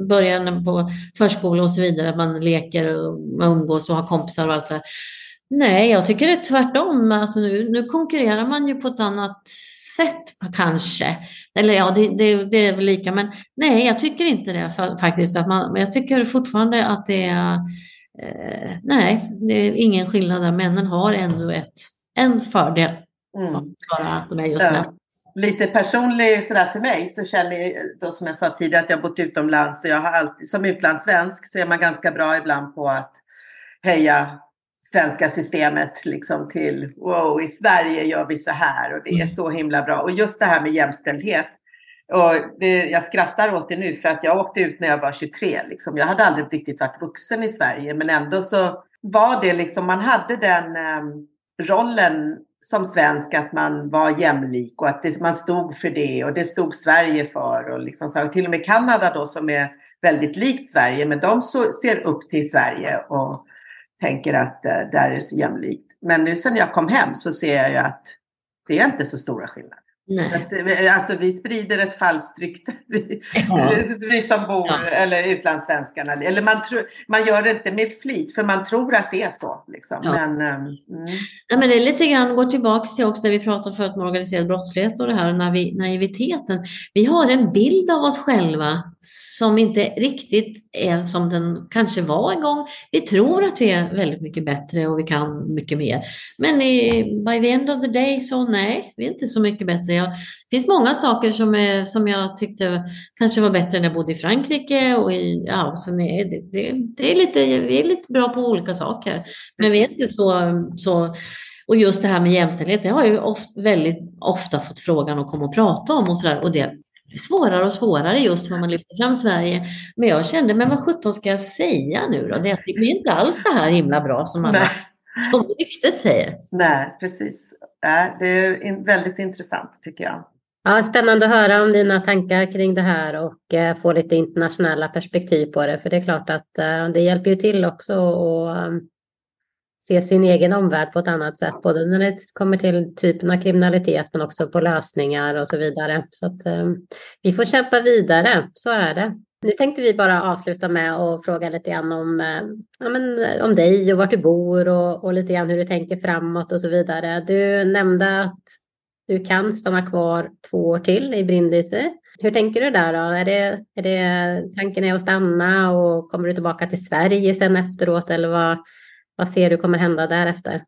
början på förskola och så vidare, att man leker och man umgås och har kompisar och allt det där. Nej, jag tycker det är tvärtom. Alltså nu, nu konkurrerar man ju på ett annat sätt kanske. Eller ja, det, det, det är väl lika, men nej, jag tycker inte det faktiskt. Att man, jag tycker fortfarande att det är, eh, nej, det är ingen skillnad där. Männen har ändå ett, en fördel. Mm. De är just män lite personlig sådär för mig så känner jag då som jag sa tidigare att jag bott utomlands och jag har alltid, som utlandssvensk så är man ganska bra ibland på att höja svenska systemet liksom till wow, i Sverige gör vi så här och det är mm. så himla bra. Och just det här med jämställdhet. Och det, jag skrattar åt det nu för att jag åkte ut när jag var 23. Liksom. Jag hade aldrig riktigt varit vuxen i Sverige men ändå så var det liksom, man hade den um, rollen som svensk att man var jämlik och att det, man stod för det och det stod Sverige för. Och liksom så, och till och med Kanada då som är väldigt likt Sverige, men de så, ser upp till Sverige och tänker att eh, där är det så jämlikt. Men nu sen jag kom hem så ser jag ju att det är inte så stora skillnader. Att, eh, alltså vi sprider ett falskt rykte, vi, ja. vi som bor, ja. eller utlandssvenskarna. Eller man, tro, man gör det inte med flit, för man tror att det är så. Liksom. Ja. Men, um, mm. ja, men det är lite grann, går tillbaka till också när vi pratar förut om organiserad brottslighet och det här naiviteten. Vi har en bild av oss själva som inte riktigt är som den kanske var en gång. Vi tror att vi är väldigt mycket bättre och vi kan mycket mer. Men i, by the end of the day så nej, vi är inte så mycket bättre. Det finns många saker som, är, som jag tyckte kanske var bättre när jag bodde i Frankrike. Och i, ja, så nej, det, det, det, är lite, vi är lite bra på olika saker. Men vi är inte så, så och just det här med jämställdhet, det har jag ju ofta, väldigt ofta fått frågan att komma och prata om och sådär. Och det svårare och svårare just när man lyfter fram Sverige. Men jag kände, men vad sjutton ska jag säga nu då? Det blir inte alls så här himla bra som, alla, som ryktet säger. Nej, precis. Äh, det är väldigt intressant tycker jag. Ja, spännande att höra om dina tankar kring det här och eh, få lite internationella perspektiv på det. För det är klart att eh, det hjälper ju till också att um, se sin egen omvärld på ett annat sätt. Både när det kommer till typen av kriminalitet men också på lösningar och så vidare. Så att eh, vi får kämpa vidare, så är det. Nu tänkte vi bara avsluta med att fråga lite grann om, eh, ja, men, eh, om dig och vart du bor och, och lite grann hur du tänker framåt och så vidare. Du nämnde att du kan stanna kvar två år till i Brindisi. Hur tänker du där då? Är det, är det, tanken är att stanna och kommer du tillbaka till Sverige sen efteråt eller vad, vad ser du kommer hända därefter?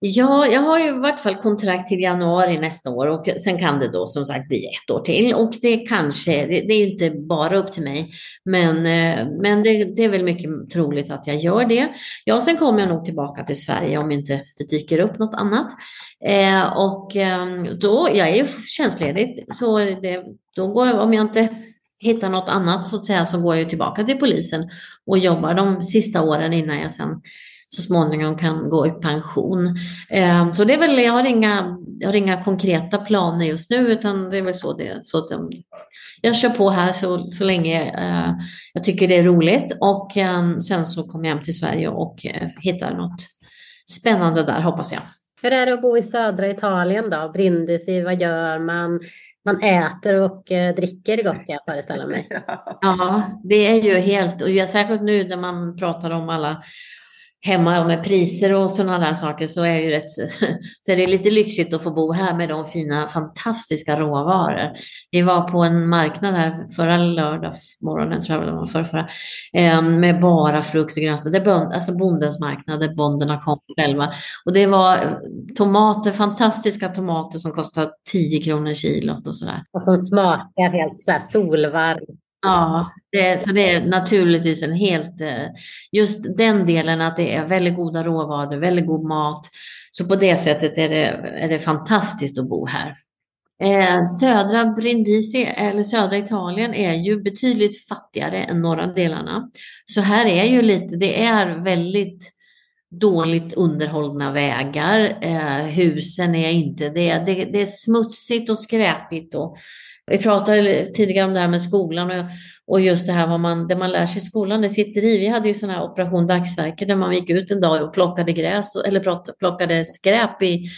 Ja, jag har ju i vart fall kontrakt till januari nästa år och sen kan det då som sagt bli ett år till. Och det kanske, det, det är inte bara upp till mig, men, eh, men det, det, är väl mycket troligt att jag gör det. Ja, sen kommer jag nog tillbaka till Sverige om inte det dyker upp något annat. Eh, och ehm, då, jag är ju tjänstledig, så det, då går jag, om jag inte hittar något annat så att säga, så går jag tillbaka till polisen och jobbar de sista åren innan jag sen så småningom kan gå i pension. Eh, så det är väl, jag har, inga, jag har inga konkreta planer just nu utan det är väl så det så att jag kör på här så, så länge eh, jag tycker det är roligt och eh, sen så kommer jag hem till Sverige och hittar något spännande där hoppas jag. Hur är det att bo i södra Italien då? Brindisi, vad gör man? Man äter och dricker gott kan jag föreställa mig. Ja, det är ju helt, och särskilt nu när man pratar om alla hemma med priser och sådana där saker så är, ju rätt, så är det lite lyxigt att få bo här med de fina fantastiska råvaror. Vi var på en marknad här förra lördag morgonen, tror jag det var, förra, eh, med bara frukt och grönsaker. Det är alltså bondens marknad där bonderna kom själva. Och det var eh, tomater, fantastiska tomater som kostade 10 kronor kilot och sådär. Och som smakar helt så här solvarmt. Ja, det, så det är naturligtvis en helt, eh, just den delen att det är väldigt goda råvaror, väldigt god mat. Så på det sättet är det, är det fantastiskt att bo här. Eh, södra Brindisi, eller södra Italien, är ju betydligt fattigare än norra delarna. Så här är ju lite, det är väldigt dåligt underhållna vägar. Eh, husen är inte, det, det, det är smutsigt och skräpigt och vi pratade tidigare om det här med skolan och, och just det här vad man, det man lär sig i skolan, det sitter i. Vi hade ju sån här operation dagsverke där man gick ut en dag och plockade gräs eller plockade skräp i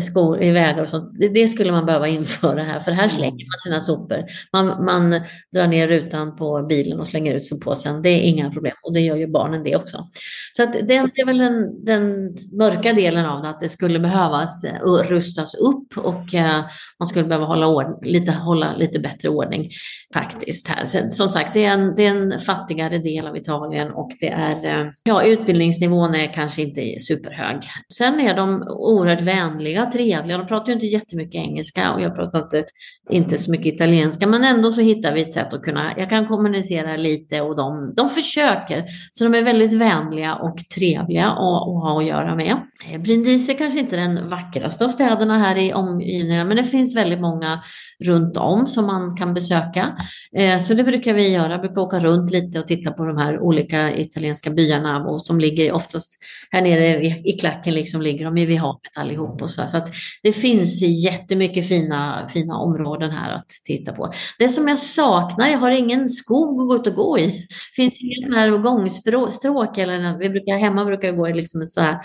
skor i vägar och sånt. Det, skulle man behöva införa här, för här slänger man sina sopor. Man, man drar ner rutan på bilen och slänger ut soppåsen. Det är inga problem och det gör ju barnen det också. Så att det, det är väl den, den, mörka delen av det, att det skulle behövas uh, rustas upp och uh, man skulle behöva hålla, ord, lite, hålla lite bättre ordning faktiskt här. Så, som sagt, det är, en, det är en fattigare del av Italien och det är, ja, utbildningsnivån är kanske inte superhög. Sen är de oerhört vänliga vänliga, trevliga. De pratar ju inte jättemycket engelska och jag pratar inte, inte så mycket italienska, men ändå så hittar vi ett sätt att kunna, jag kan kommunicera lite och de, de försöker. Så de är väldigt vänliga och trevliga att, att ha att göra med. Eh, Brindisi är kanske inte den vackraste av städerna här i omgivningen, men det finns väldigt många runt om som man kan besöka. Eh, så det brukar vi göra, jag brukar åka runt lite och titta på de här olika italienska byarna och som ligger oftast här nere i klacken, liksom ligger de ju vid havet allihop och så. Så att det finns jättemycket fina, fina områden här att titta på. Det som jag saknar, jag har ingen skog att gå ut och gå i. Det finns inga sådana här gångstråk eller vi brukar, hemma brukar jag gå liksom så här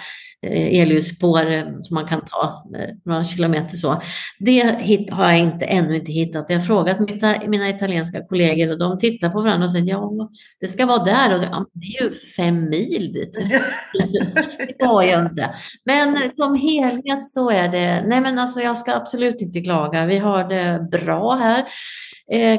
elljusspår eh, som man kan ta eh, några kilometer så. Det har jag inte, ännu inte hittat. Jag har frågat mina italienska kollegor och de tittar på varandra och säger ja, det ska vara där och det, ja, det är ju fem mil dit. det var jag inte. Men som helhet så är det, nej men alltså jag ska absolut inte klaga. Vi har det bra här.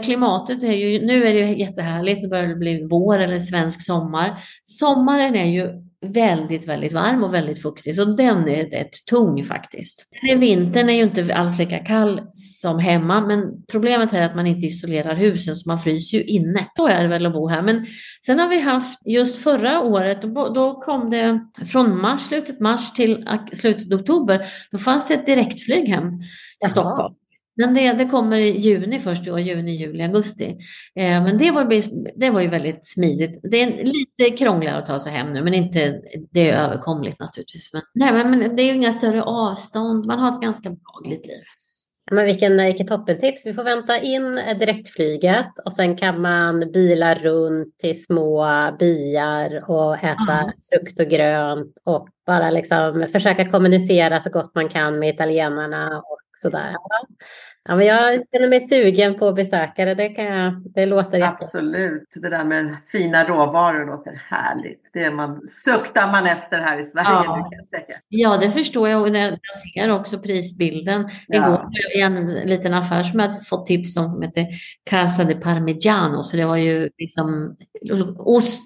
Klimatet är ju, nu är det ju jättehärligt, nu börjar det bli vår eller svensk sommar. Sommaren är ju väldigt, väldigt varm och väldigt fuktig, så den är rätt tung faktiskt. Vintern är ju inte alls lika kall som hemma, men problemet är att man inte isolerar husen så man fryser ju inne. Så är det väl att bo här. Men sen har vi haft, just förra året, då kom det från mars, slutet mars till slutet oktober, då fanns det ett direktflyg hem till Stockholm. Men det, det kommer i juni först i år, juni, juli, augusti. Eh, men det var, det var ju väldigt smidigt. Det är lite krångligare att ta sig hem nu, men inte, det är överkomligt naturligtvis. Men, nej, men det är ju inga större avstånd. Man har ett ganska behagligt liv. Men vilken, vilket toppentips. Vi får vänta in direktflyget och sen kan man bila runt till små byar och äta mm. frukt och grönt och bara liksom försöka kommunicera så gott man kan med italienarna och sådär. Ja, men jag känner mig sugen på besökare. Det, kan jag, det låter jätte... Absolut. Det där med fina råvaror låter härligt. Det man, suktar man efter här i Sverige. Ja, kan jag säga. ja det förstår jag. Och jag ser också prisbilden. Ja. Igår i en liten affär som jag fått tips om som heter Casa de Parmigiano. Så det var ju liksom ost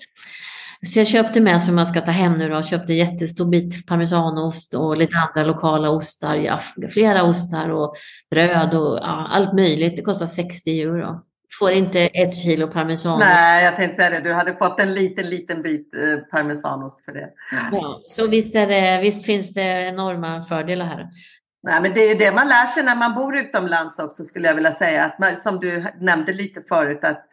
så jag köpte med som man ska ta hem nu då, jag köpte jättestor bit parmesanost och lite andra lokala ostar, ja, flera ostar och bröd och ja, allt möjligt. Det kostar 60 euro. Får inte ett kilo parmesanost. Nej, jag tänkte säga det. Du hade fått en liten, liten bit eh, parmesanost för det. Ja, så visst, är det, visst finns det enorma fördelar här. Nej, men det är det man lär sig när man bor utomlands också skulle jag vilja säga. Att man, som du nämnde lite förut, att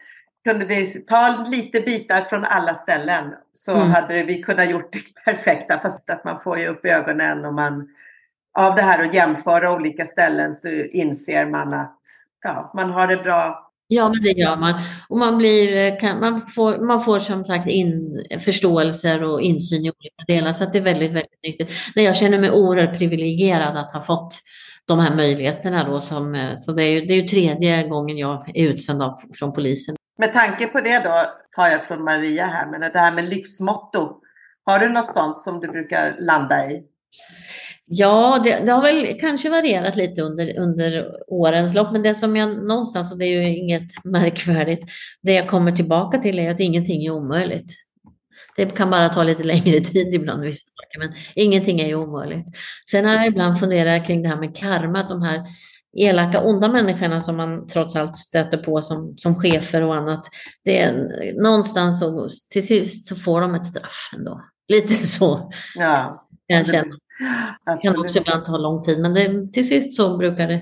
kunde vi ta lite bitar från alla ställen så mm. hade vi kunnat gjort det perfekta. Fast att man får ju upp ögonen och man av det här att jämföra olika ställen så inser man att ja, man har det bra. Ja, men det gör man. Och man, blir, kan, man, får, man får som sagt in förståelser och insyn i olika delar. Så det är väldigt, väldigt nyttigt. jag känner mig oerhört privilegierad att ha fått de här möjligheterna. Då som, så det är, ju, det är ju tredje gången jag är utsänd av, från polisen. Med tanke på det då tar jag från Maria här, men det här med livsmotto. Har du något sånt som du brukar landa i? Ja, det, det, har väl kanske varierat lite under, under årens lopp, men det som jag någonstans, och det är ju inget märkvärdigt, det jag kommer tillbaka till är att ingenting är omöjligt. Det kan bara ta lite längre tid ibland, vissa saker, men ingenting är ju omöjligt. Sen har jag ibland funderat kring det här med karma, att de här elaka, onda människorna som man trots allt stöter på som, som chefer och annat. Det är någonstans så, till sist så får de ett straff ändå. Lite så. Ja. Jag känner. Det kan också ibland ta lång tid, men det, till sist så brukar det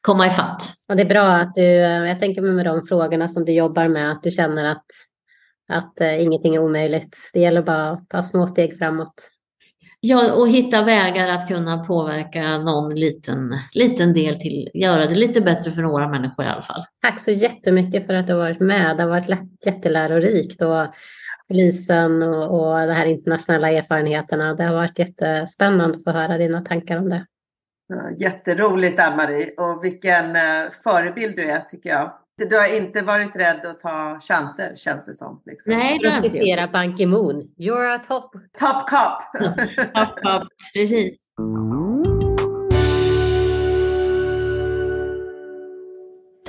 komma ifatt. Och det är bra att du, jag tänker med de frågorna som du jobbar med, att du känner att, att uh, ingenting är omöjligt. Det gäller bara att ta små steg framåt. Ja, och hitta vägar att kunna påverka någon liten, liten del till, göra det lite bättre för några människor i alla fall. Tack så jättemycket för att du har varit med. Det har varit jättelärorikt och polisen och, och de här internationella erfarenheterna. Det har varit jättespännande att få höra dina tankar om det. jätteroligt Ann-Marie och vilken eh, förebild du är tycker jag. Du har inte varit rädd att ta chanser känns det som. Liksom. Nej, det har citera Ban Ki-Moon. You're a top... Top cop. top cop, precis.